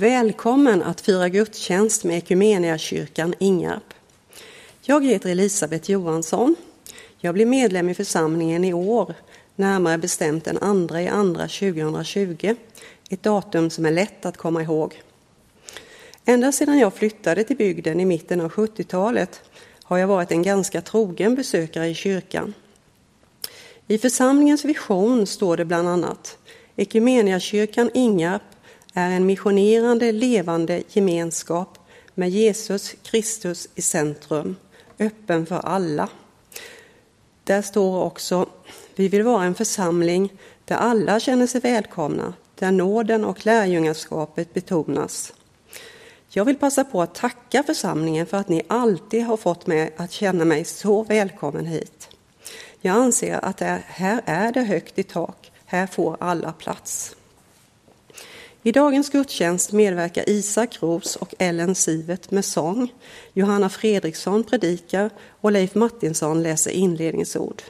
Välkommen att fira gudstjänst med Equmeniakyrkan Ingarp. Jag heter Elisabeth Johansson. Jag blev medlem i församlingen i år, närmare bestämt den 2 i andra 2020, ett datum som är lätt att komma ihåg. Ända sedan jag flyttade till bygden i mitten av 70-talet har jag varit en ganska trogen besökare i kyrkan. I församlingens vision står det bland annat Equmeniakyrkan Ingarp är en missionerande, levande gemenskap med Jesus Kristus i centrum, öppen för alla. Där står också, vi vill vara en församling där alla känner sig välkomna, där nåden och lärjungaskapet betonas. Jag vill passa på att tacka församlingen för att ni alltid har fått mig att känna mig så välkommen hit. Jag anser att det här är det högt i tak, här får alla plats. I dagens gudstjänst medverkar Isak Ros och Ellen Sivert med sång. Johanna Fredriksson predikar och Leif Martinsson läser inledningsord.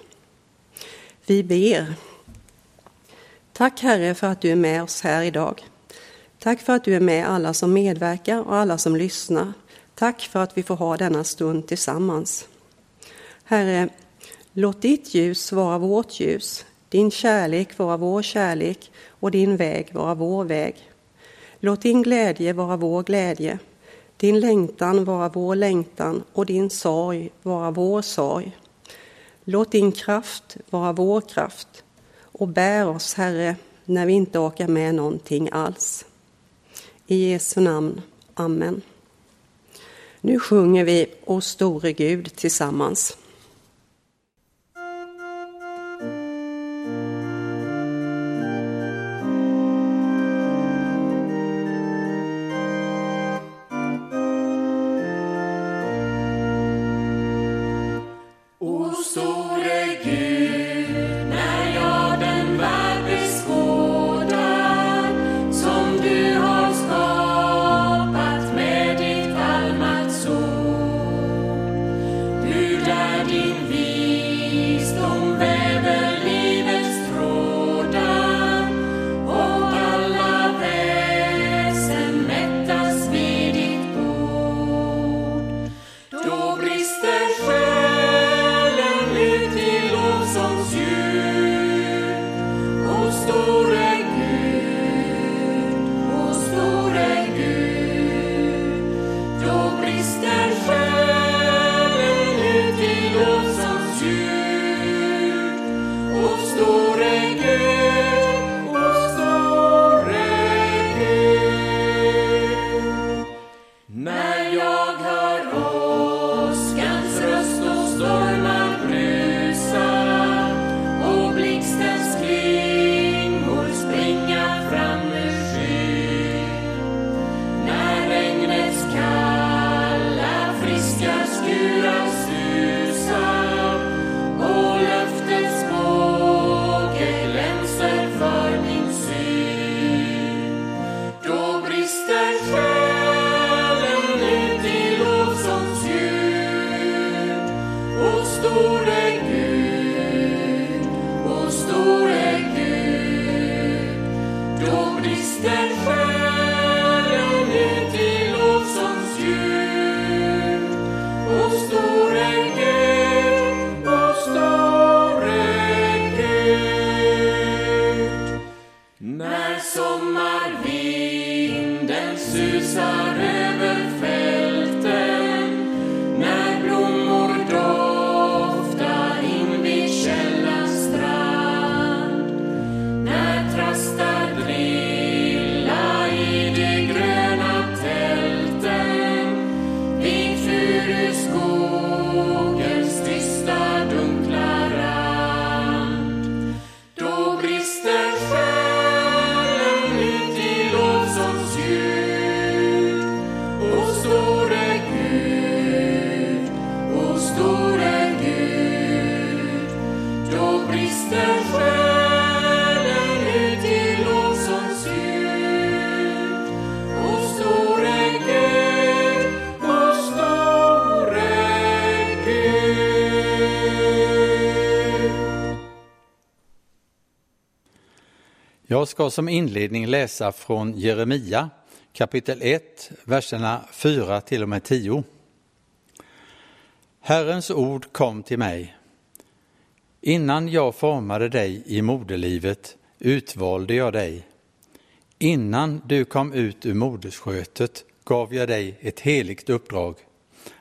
Vi ber. Tack Herre för att du är med oss här idag. Tack för att du är med alla som medverkar och alla som lyssnar. Tack för att vi får ha denna stund tillsammans. Herre, låt ditt ljus vara vårt ljus, din kärlek vara vår kärlek och din väg vara vår väg. Låt din glädje vara vår glädje, din längtan vara vår längtan och din sorg vara vår sorg. Låt din kraft vara vår kraft och bär oss, Herre, när vi inte orkar med någonting alls. I Jesu namn. Amen. Nu sjunger vi O store Gud tillsammans. Jag ska som inledning läsa från Jeremia kapitel 1, verserna 4 till och med 10. Herrens ord kom till mig. Innan jag formade dig i moderlivet utvalde jag dig. Innan du kom ut ur moderskötet gav jag dig ett heligt uppdrag,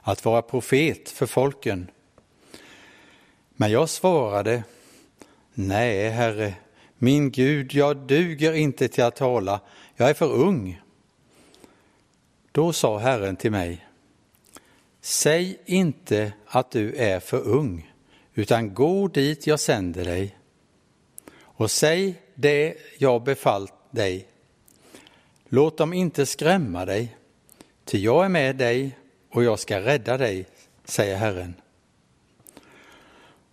att vara profet för folken. Men jag svarade, nej, Herre, min Gud, jag duger inte till att tala, jag är för ung. Då sa Herren till mig, säg inte att du är för ung, utan gå dit jag sänder dig och säg det jag befallt dig. Låt dem inte skrämma dig, ty jag är med dig och jag ska rädda dig, säger Herren.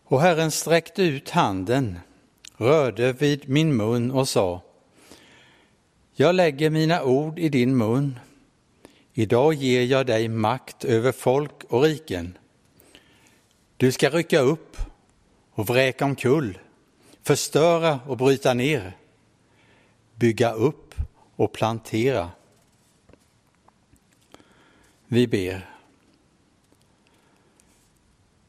Och Herren sträckte ut handen, rörde vid min mun och sa Jag lägger mina ord i din mun. Idag ger jag dig makt över folk och riken. Du ska rycka upp och vräka omkull, förstöra och bryta ner, bygga upp och plantera. Vi ber.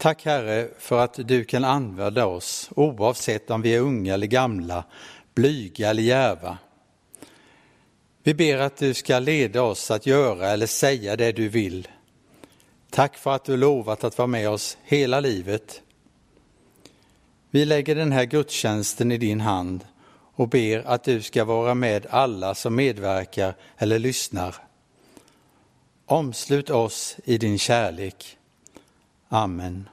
Tack Herre för att du kan använda oss oavsett om vi är unga eller gamla, blyga eller djärva. Vi ber att du ska leda oss att göra eller säga det du vill. Tack för att du lovat att vara med oss hela livet. Vi lägger den här gudstjänsten i din hand och ber att du ska vara med alla som medverkar eller lyssnar. Omslut oss i din kärlek. Amen.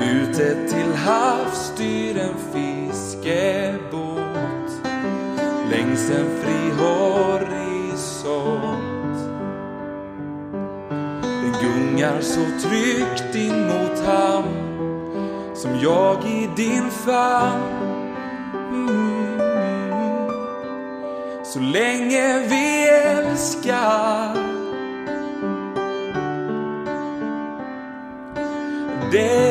Ute till havs styr en fiskebåt längs en fri horisont. Den gungar så tryggt in mot hamn som jag i din famn. Mm. Så länge vi älskar Det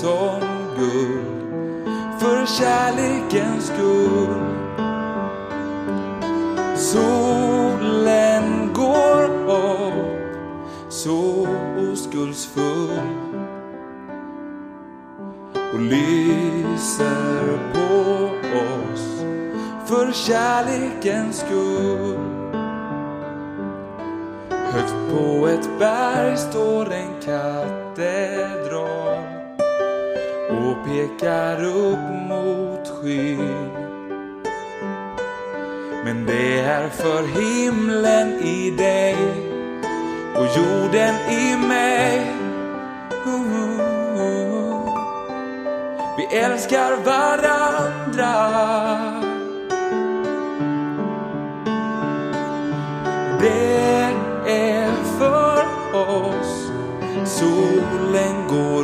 som guld för kärlekens skull. Solen går upp så oskuldsfull och lyser på oss för kärlekens skull. Högt på ett berg står en katedral pekar upp mot skyn. Men det är för himlen i dig och jorden i mig. Vi älskar varandra. Det är för oss solen går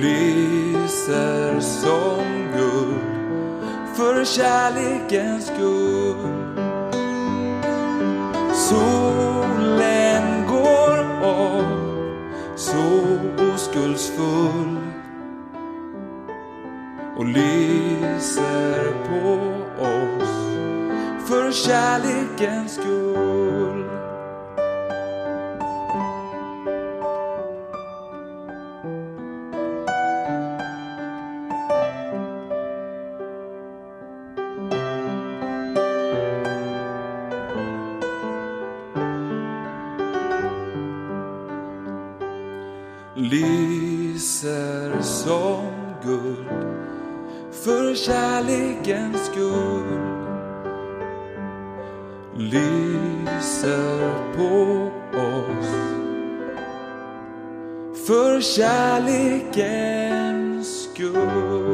lyser som guld för kärlekens skull. Solen går av så oskuldsfull och lyser på oss för kärlekens skull. Lyser som guld för kärlekens skull. Lyser på oss för kärlekens skull.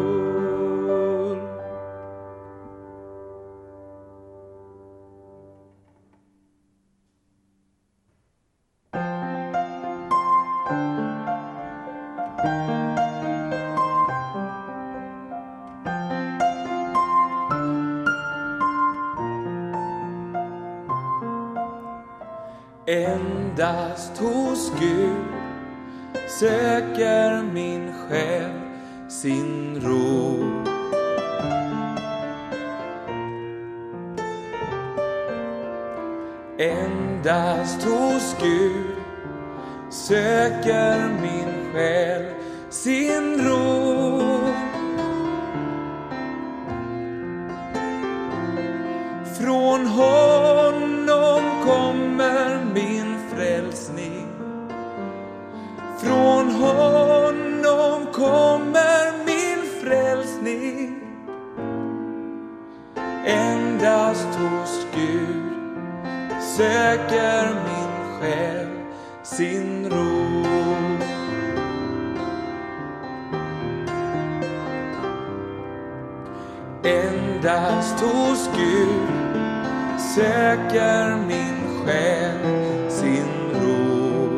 Söker min själ sin ro. Från honom kommer min frälsning. Från honom kommer min frälsning. Endast hos Gud söker min själ Endast hos Gud söker min själ sin ro.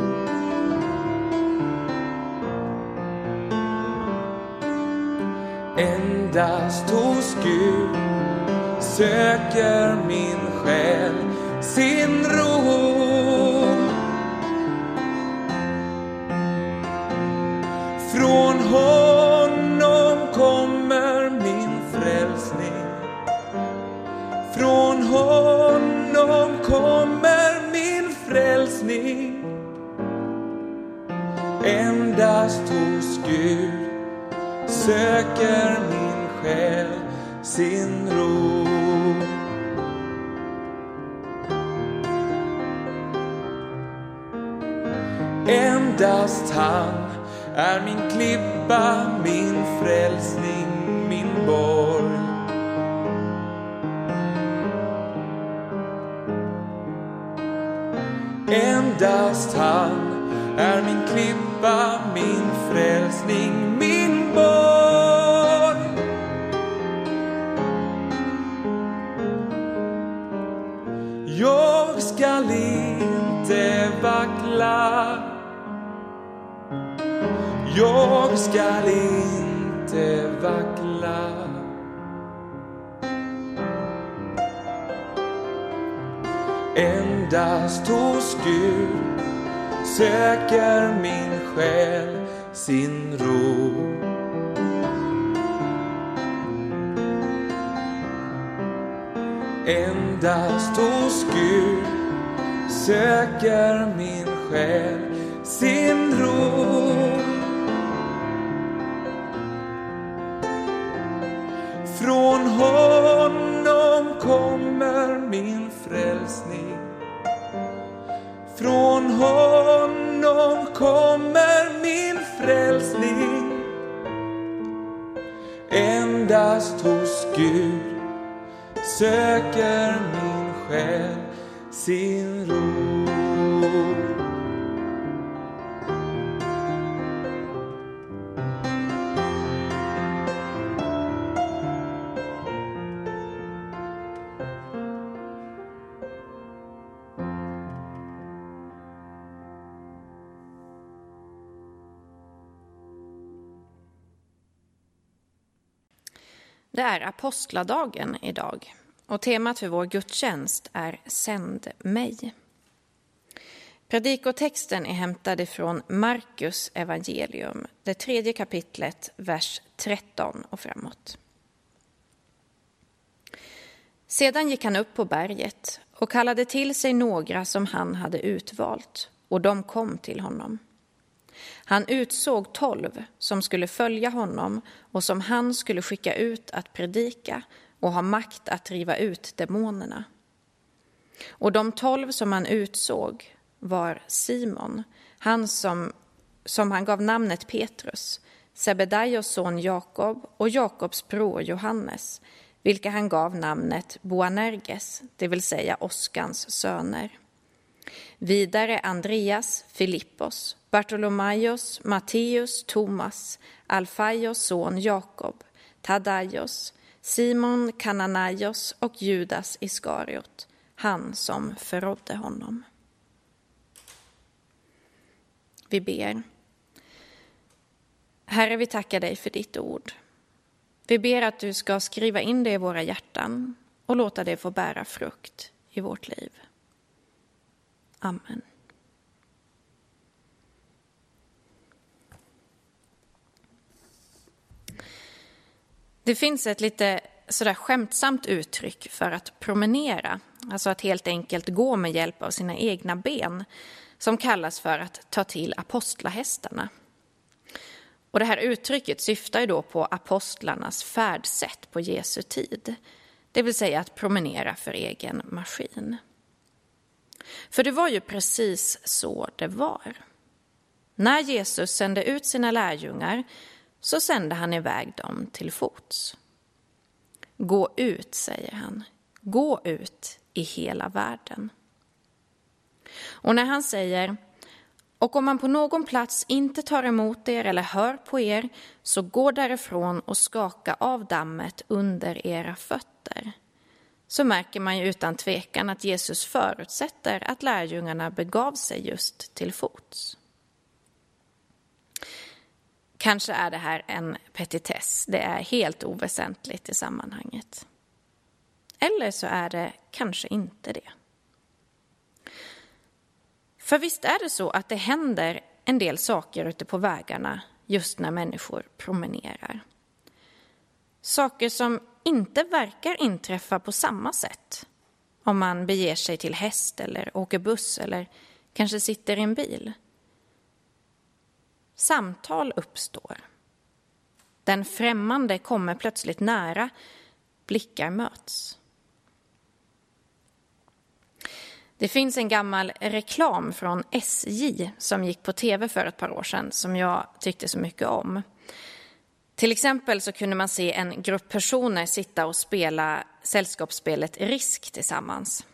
Endast hos Gud söker min själ sin ro. Från honom frälsning. Endast hos Gud söker min själ sin ro. Endast han är min klippa, min frälsning, Endast han är min klippa, min frälsning, min borg. Jag skall inte vackla jag skall inte vackla Endast hos Gud söker min själ sin ro. Endast hos Gud söker min själ sin ro. Det är apostladagen idag och temat för vår gudstjänst är Sänd mig. Predikotexten är hämtad från Markus evangelium, det tredje kapitlet, vers 13 och framåt. Sedan gick han upp på berget och kallade till sig några som han hade utvalt, och de kom till honom. Han utsåg tolv som skulle följa honom och som han skulle skicka ut att predika och ha makt att driva ut demonerna. Och de tolv som han utsåg var Simon, han som, som han gav namnet Petrus, Sebedaios son Jakob och Jakobs bror Johannes, vilka han gav namnet Boanerges, det vill säga Oskans söner. Vidare Andreas, Filippos, Bartolomaios, Matteus, Thomas, Alfaios son Jakob, Tadaios, Simon Kananaios och Judas Iskariot, han som förrådde honom. Vi ber. Herre, vi tackar dig för ditt ord. Vi ber att du ska skriva in det i våra hjärtan och låta det få bära frukt i vårt liv. Amen. Det finns ett lite sådär skämtsamt uttryck för att promenera, alltså att helt enkelt gå med hjälp av sina egna ben, som kallas för att ta till apostlahästarna. Och det här uttrycket syftar ju då på apostlarnas färdsätt på Jesu tid, det vill säga att promenera för egen maskin. För det var ju precis så det var. När Jesus sände ut sina lärjungar så sände han iväg dem till fots. Gå ut, säger han. Gå ut i hela världen. Och när han säger och om man på någon plats inte tar emot er eller hör på er, så gå därifrån och skaka av dammet under era fötter. Så märker man ju utan tvekan att Jesus förutsätter att lärjungarna begav sig just till fots. Kanske är det här en petitess, det är helt oväsentligt i sammanhanget. Eller så är det kanske inte det. För visst är det så att det händer en del saker ute på vägarna just när människor promenerar. Saker som inte verkar inträffa på samma sätt om man beger sig till häst eller åker buss eller kanske sitter i en bil. Samtal uppstår. Den främmande kommer plötsligt nära, blickar möts. Det finns en gammal reklam från SJ som gick på tv för ett par år sedan som jag tyckte så mycket om. Till exempel så kunde man se en grupp personer sitta och spela sällskapsspelet Risk tillsammans.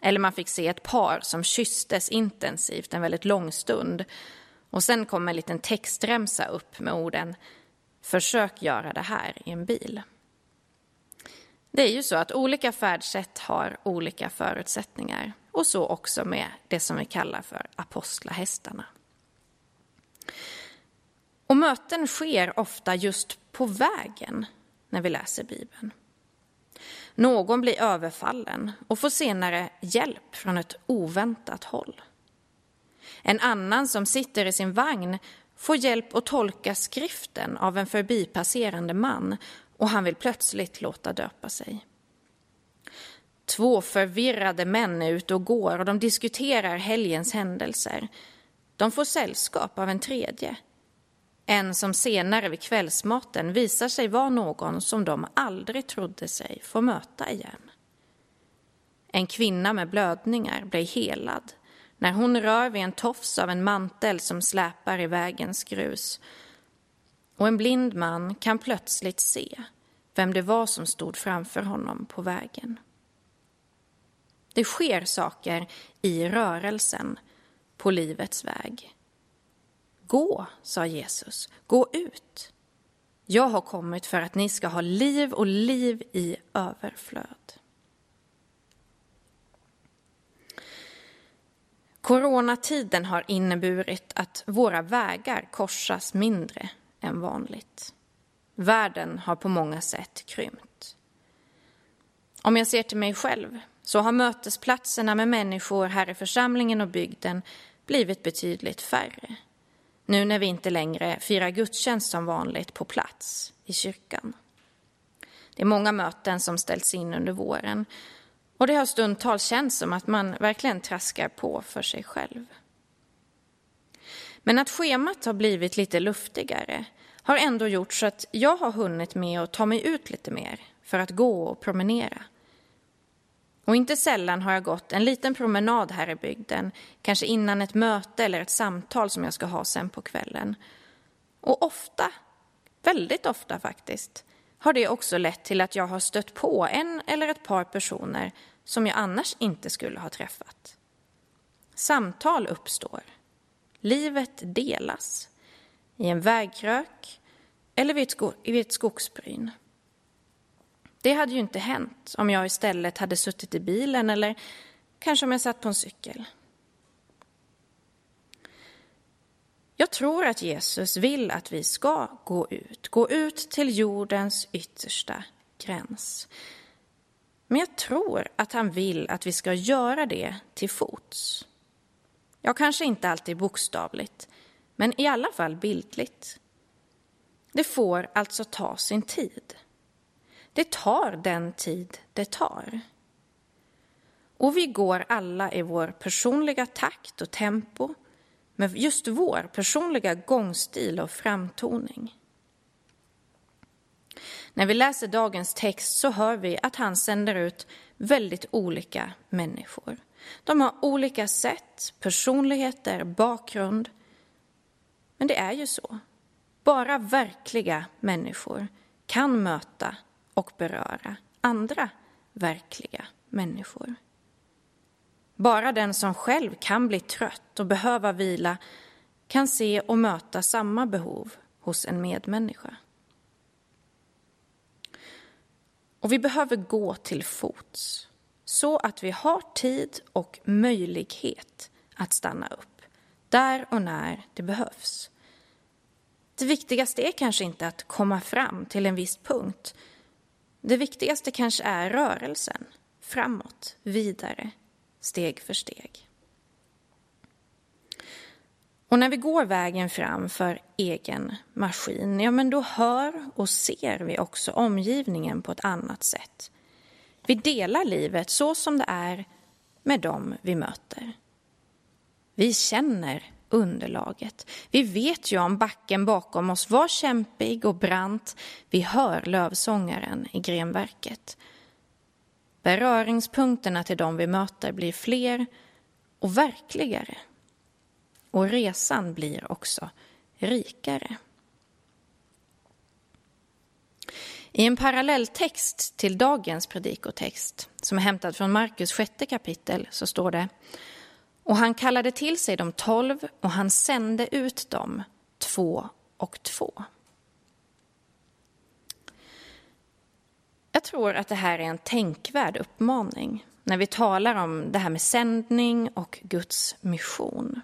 Eller man fick se ett par som kysstes intensivt en väldigt lång stund. Och sen kom en liten textremsa upp med orden Försök göra det här i en bil. Det är ju så att olika färdsätt har olika förutsättningar och så också med det som vi kallar för apostlahästarna. Och möten sker ofta just på vägen när vi läser Bibeln. Någon blir överfallen och får senare hjälp från ett oväntat håll. En annan som sitter i sin vagn får hjälp att tolka skriften av en förbipasserande man och han vill plötsligt låta döpa sig. Två förvirrade män är ute och går och de diskuterar helgens händelser. De får sällskap av en tredje. En som senare vid kvällsmaten visar sig vara någon som de aldrig trodde sig få möta igen. En kvinna med blödningar blir helad när hon rör vid en tofs av en mantel som släpar i vägens grus. Och en blind man kan plötsligt se vem det var som stod framför honom på vägen. Det sker saker i rörelsen på livets väg. Gå, sa Jesus, gå ut. Jag har kommit för att ni ska ha liv och liv i överflöd. Coronatiden har inneburit att våra vägar korsas mindre än vanligt. Världen har på många sätt krympt. Om jag ser till mig själv så har mötesplatserna med människor här i församlingen och bygden blivit betydligt färre. Nu när vi inte längre firar gudstjänst som vanligt på plats i kyrkan. Det är många möten som ställts in under våren och det har stundtals känts som att man verkligen traskar på för sig själv. Men att schemat har blivit lite luftigare har ändå gjort så att jag har hunnit med att ta mig ut lite mer för att gå och promenera. Och inte sällan har jag gått en liten promenad här i bygden, kanske innan ett möte eller ett samtal som jag ska ha sen på kvällen. Och ofta, väldigt ofta faktiskt, har det också lett till att jag har stött på en eller ett par personer som jag annars inte skulle ha träffat. Samtal uppstår. Livet delas i en vägkrök eller vid ett, sko vid ett skogsbryn. Det hade ju inte hänt om jag istället hade suttit i bilen eller kanske om jag satt på en cykel. Jag tror att Jesus vill att vi ska gå ut, gå ut till jordens yttersta gräns. Men jag tror att han vill att vi ska göra det till fots. Ja, kanske inte alltid bokstavligt, men i alla fall bildligt. Det får alltså ta sin tid. Det tar den tid det tar. Och vi går alla i vår personliga takt och tempo med just vår personliga gångstil och framtoning. När vi läser dagens text så hör vi att han sänder ut väldigt olika människor. De har olika sätt, personligheter, bakgrund. Men det är ju så. Bara verkliga människor kan möta och beröra andra verkliga människor. Bara den som själv kan bli trött och behöva vila kan se och möta samma behov hos en medmänniska. Och vi behöver gå till fots så att vi har tid och möjlighet att stanna upp där och när det behövs. Det viktigaste är kanske inte att komma fram till en viss punkt. Det viktigaste kanske är rörelsen, framåt, vidare, steg för steg. Och när vi går vägen fram för egen maskin, ja men då hör och ser vi också omgivningen på ett annat sätt. Vi delar livet så som det är med dem vi möter. Vi känner underlaget. Vi vet ju om backen bakom oss var kämpig och brant. Vi hör lövsångaren i grenverket. Beröringspunkterna till dem vi möter blir fler och verkligare. Och resan blir också rikare. I en parallelltext till dagens predikotext, som är hämtad från Markus sjätte kapitel, så står det Och han kallade till sig de tolv och han sände ut dem två och två. Jag tror att det här är en tänkvärd uppmaning när vi talar om det här med sändning och Guds mission.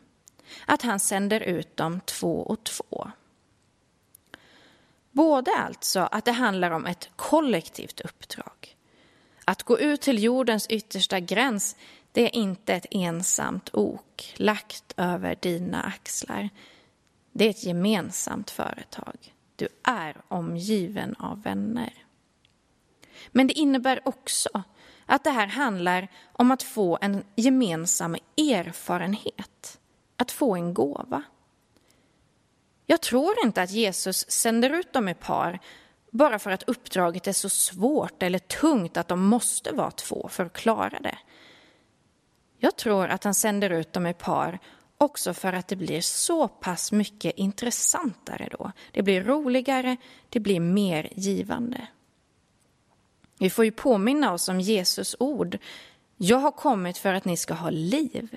Att han sänder ut dem två och två. Både alltså att det handlar om ett kollektivt uppdrag. Att gå ut till jordens yttersta gräns, det är inte ett ensamt ok lagt över dina axlar. Det är ett gemensamt företag. Du är omgiven av vänner. Men det innebär också att det här handlar om att få en gemensam erfarenhet, att få en gåva. Jag tror inte att Jesus sänder ut dem i par bara för att uppdraget är så svårt eller tungt att de måste vara två för att klara det. Jag tror att han sänder ut dem i par också för att det blir så pass mycket intressantare då. Det blir roligare, det blir mer givande. Vi får ju påminna oss om Jesus ord. Jag har kommit för att ni ska ha liv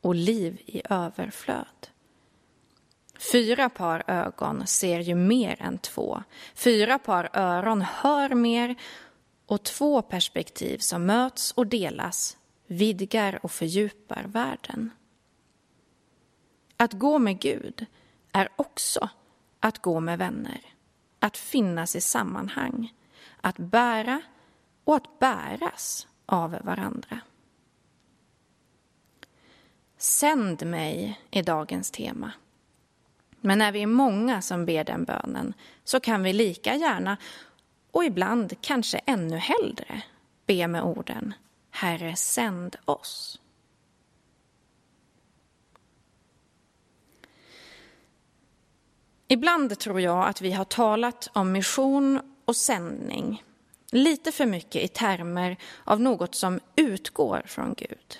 och liv i överflöd. Fyra par ögon ser ju mer än två. Fyra par öron hör mer och två perspektiv som möts och delas vidgar och fördjupar världen. Att gå med Gud är också att gå med vänner, att finnas i sammanhang, att bära och att bäras av varandra. Sänd mig är dagens tema. Men när vi är många som ber den bönen så kan vi lika gärna och ibland kanske ännu hellre be med orden Herre, sänd oss. Ibland tror jag att vi har talat om mission och sändning lite för mycket i termer av något som utgår från Gud.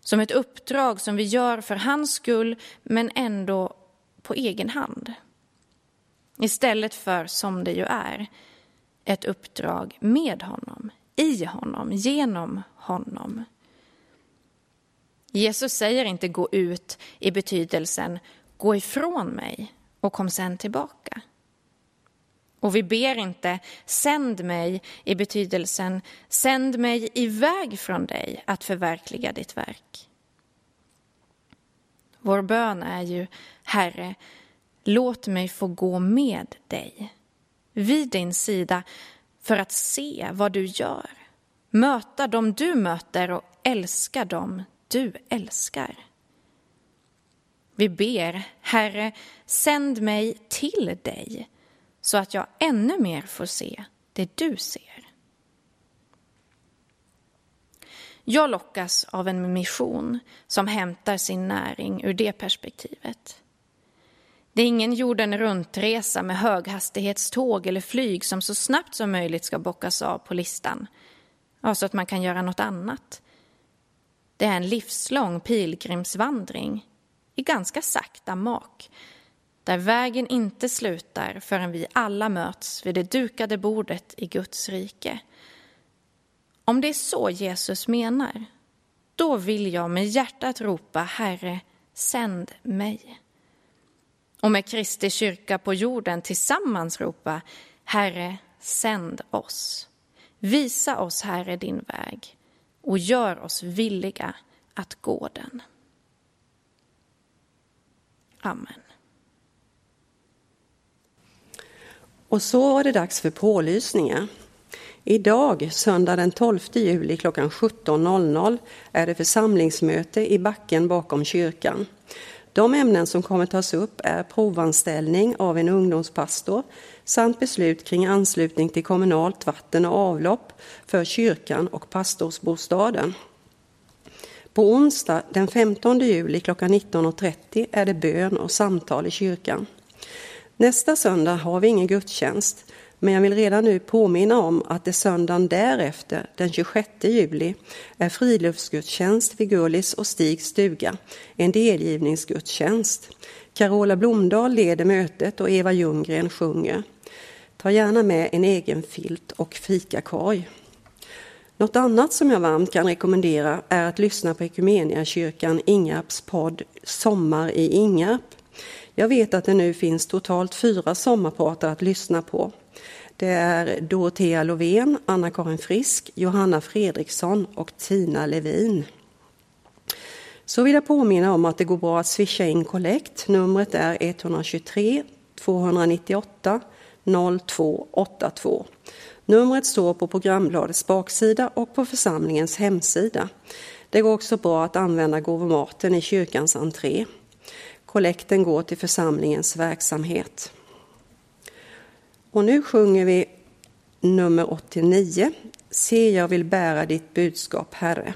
Som ett uppdrag som vi gör för hans skull, men ändå på egen hand. Istället för, som det ju är, ett uppdrag med honom, i honom, genom honom. Jesus säger inte gå ut i betydelsen gå ifrån mig och kom sen tillbaka. Och vi ber inte sänd mig i betydelsen sänd mig iväg från dig att förverkliga ditt verk. Vår bön är ju Herre, låt mig få gå med dig vid din sida för att se vad du gör, möta dem du möter och älska dem du älskar. Vi ber, Herre, sänd mig till dig så att jag ännu mer får se det du ser. Jag lockas av en mission som hämtar sin näring ur det perspektivet. Det är ingen jorden runt-resa med höghastighetståg eller flyg som så snabbt som möjligt ska bockas av på listan, så att man kan göra något annat. Det är en livslång pilgrimsvandring i ganska sakta mak där vägen inte slutar förrän vi alla möts vid det dukade bordet i Guds rike. Om det är så Jesus menar, då vill jag med hjärtat ropa Herre, sänd mig. Och med Kristi kyrka på jorden tillsammans ropa Herre, sänd oss. Visa oss, Herre, din väg och gör oss villiga att gå den. Amen. Och så var det dags för pålysningar. Idag, söndag den 12 juli klockan 17.00, är det församlingsmöte i backen bakom kyrkan. De ämnen som kommer tas upp är provanställning av en ungdomspastor samt beslut kring anslutning till kommunalt vatten och avlopp för kyrkan och pastorsbostaden. På onsdag den 15 juli klockan 19.30 är det bön och samtal i kyrkan. Nästa söndag har vi ingen gudstjänst, men jag vill redan nu påminna om att det söndagen därefter, den 26 juli, är friluftsgudstjänst vid Gullis och Stigs stuga, en delgivningsgudstjänst. Carola Blomdahl leder mötet och Eva Ljunggren sjunger. Ta gärna med en egen filt och fikakorg. Något annat som jag varmt kan rekommendera är att lyssna på kyrkan Ingarps podd Sommar i Ingarp. Jag vet att det nu finns totalt fyra sommarpratare att lyssna på. Det är Dorotea Lovén, Anna-Karin Frisk, Johanna Fredriksson och Tina Levin. Så vill jag påminna om att det går bra att swisha in kollekt. Numret är 123 298 0282. Numret står på programbladets baksida och på församlingens hemsida. Det går också bra att använda gåvomaten i kyrkans entré. Kollekten går till församlingens verksamhet. Och nu sjunger vi nummer 89. Se, jag vill bära ditt budskap, Herre.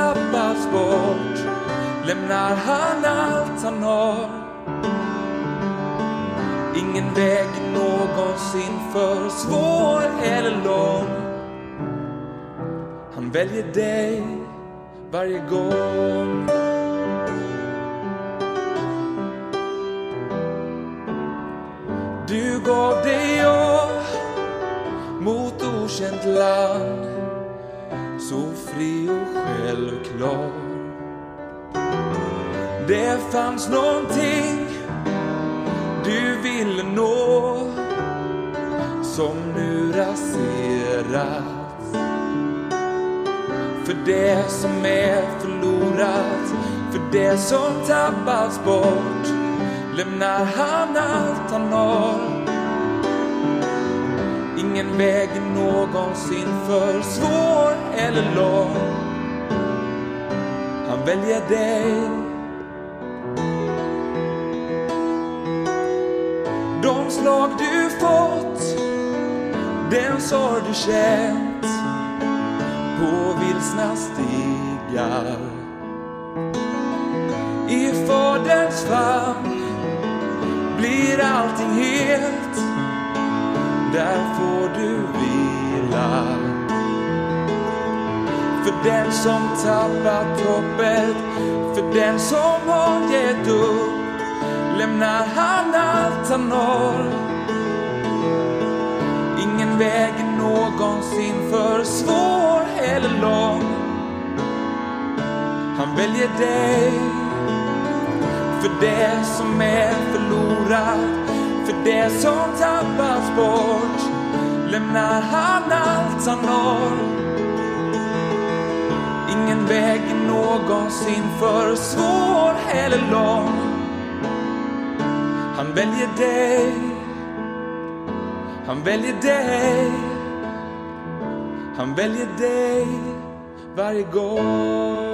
Tappas bort, lämnar han allt han har. Ingen väg någonsin för svår eller lång. Han väljer dig varje gång. Du gav dig av mot okänt land så och självklar. Det fanns någonting du ville nå som nu raserats. För det som är förlorat, för det som tappats bort lämnar han allt han har. Ingen väg någonsin för svår eller lång. Han väljer dig. De slag du fått, den sorg du känt på vilsna stigar. I Faderns famn blir allting helt. Där får du vila. För den som tappat hoppet, för den som har gett upp, lämnar han allt han har. Ingen väg är någonsin för svår eller lång. Han väljer dig för det som är förlorat, för det som tappats bort lämnar han allt han har. Ingen väg är någonsin för svår eller lång. Han väljer dig, han väljer dig, han väljer dig varje gång.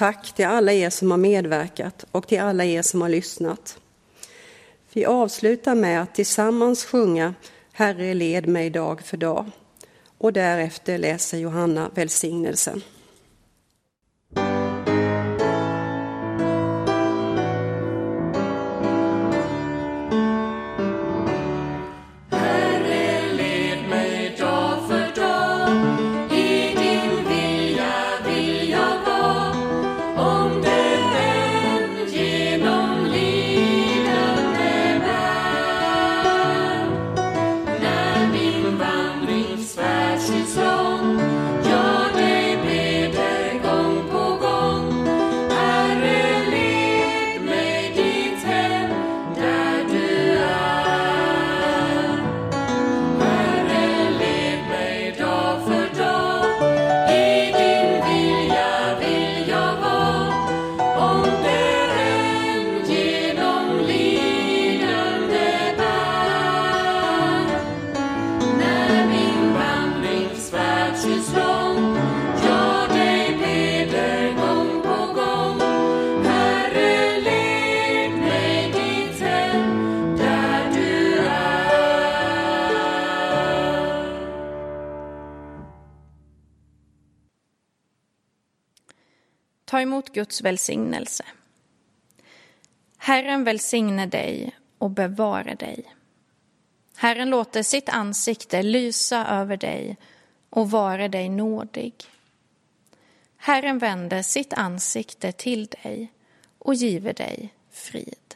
Tack till alla er som har medverkat och till alla er som har lyssnat. Vi avslutar med att tillsammans sjunga Herre led mig dag för dag och därefter läser Johanna välsignelsen. Guds välsignelse. Herren välsigne dig och bevare dig. Herren låter sitt ansikte lysa över dig och vare dig nådig. Herren vände sitt ansikte till dig och giver dig frid.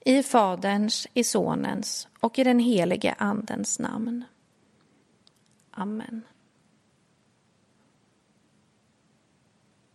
I Faderns, i Sonens och i den helige Andens namn. Amen.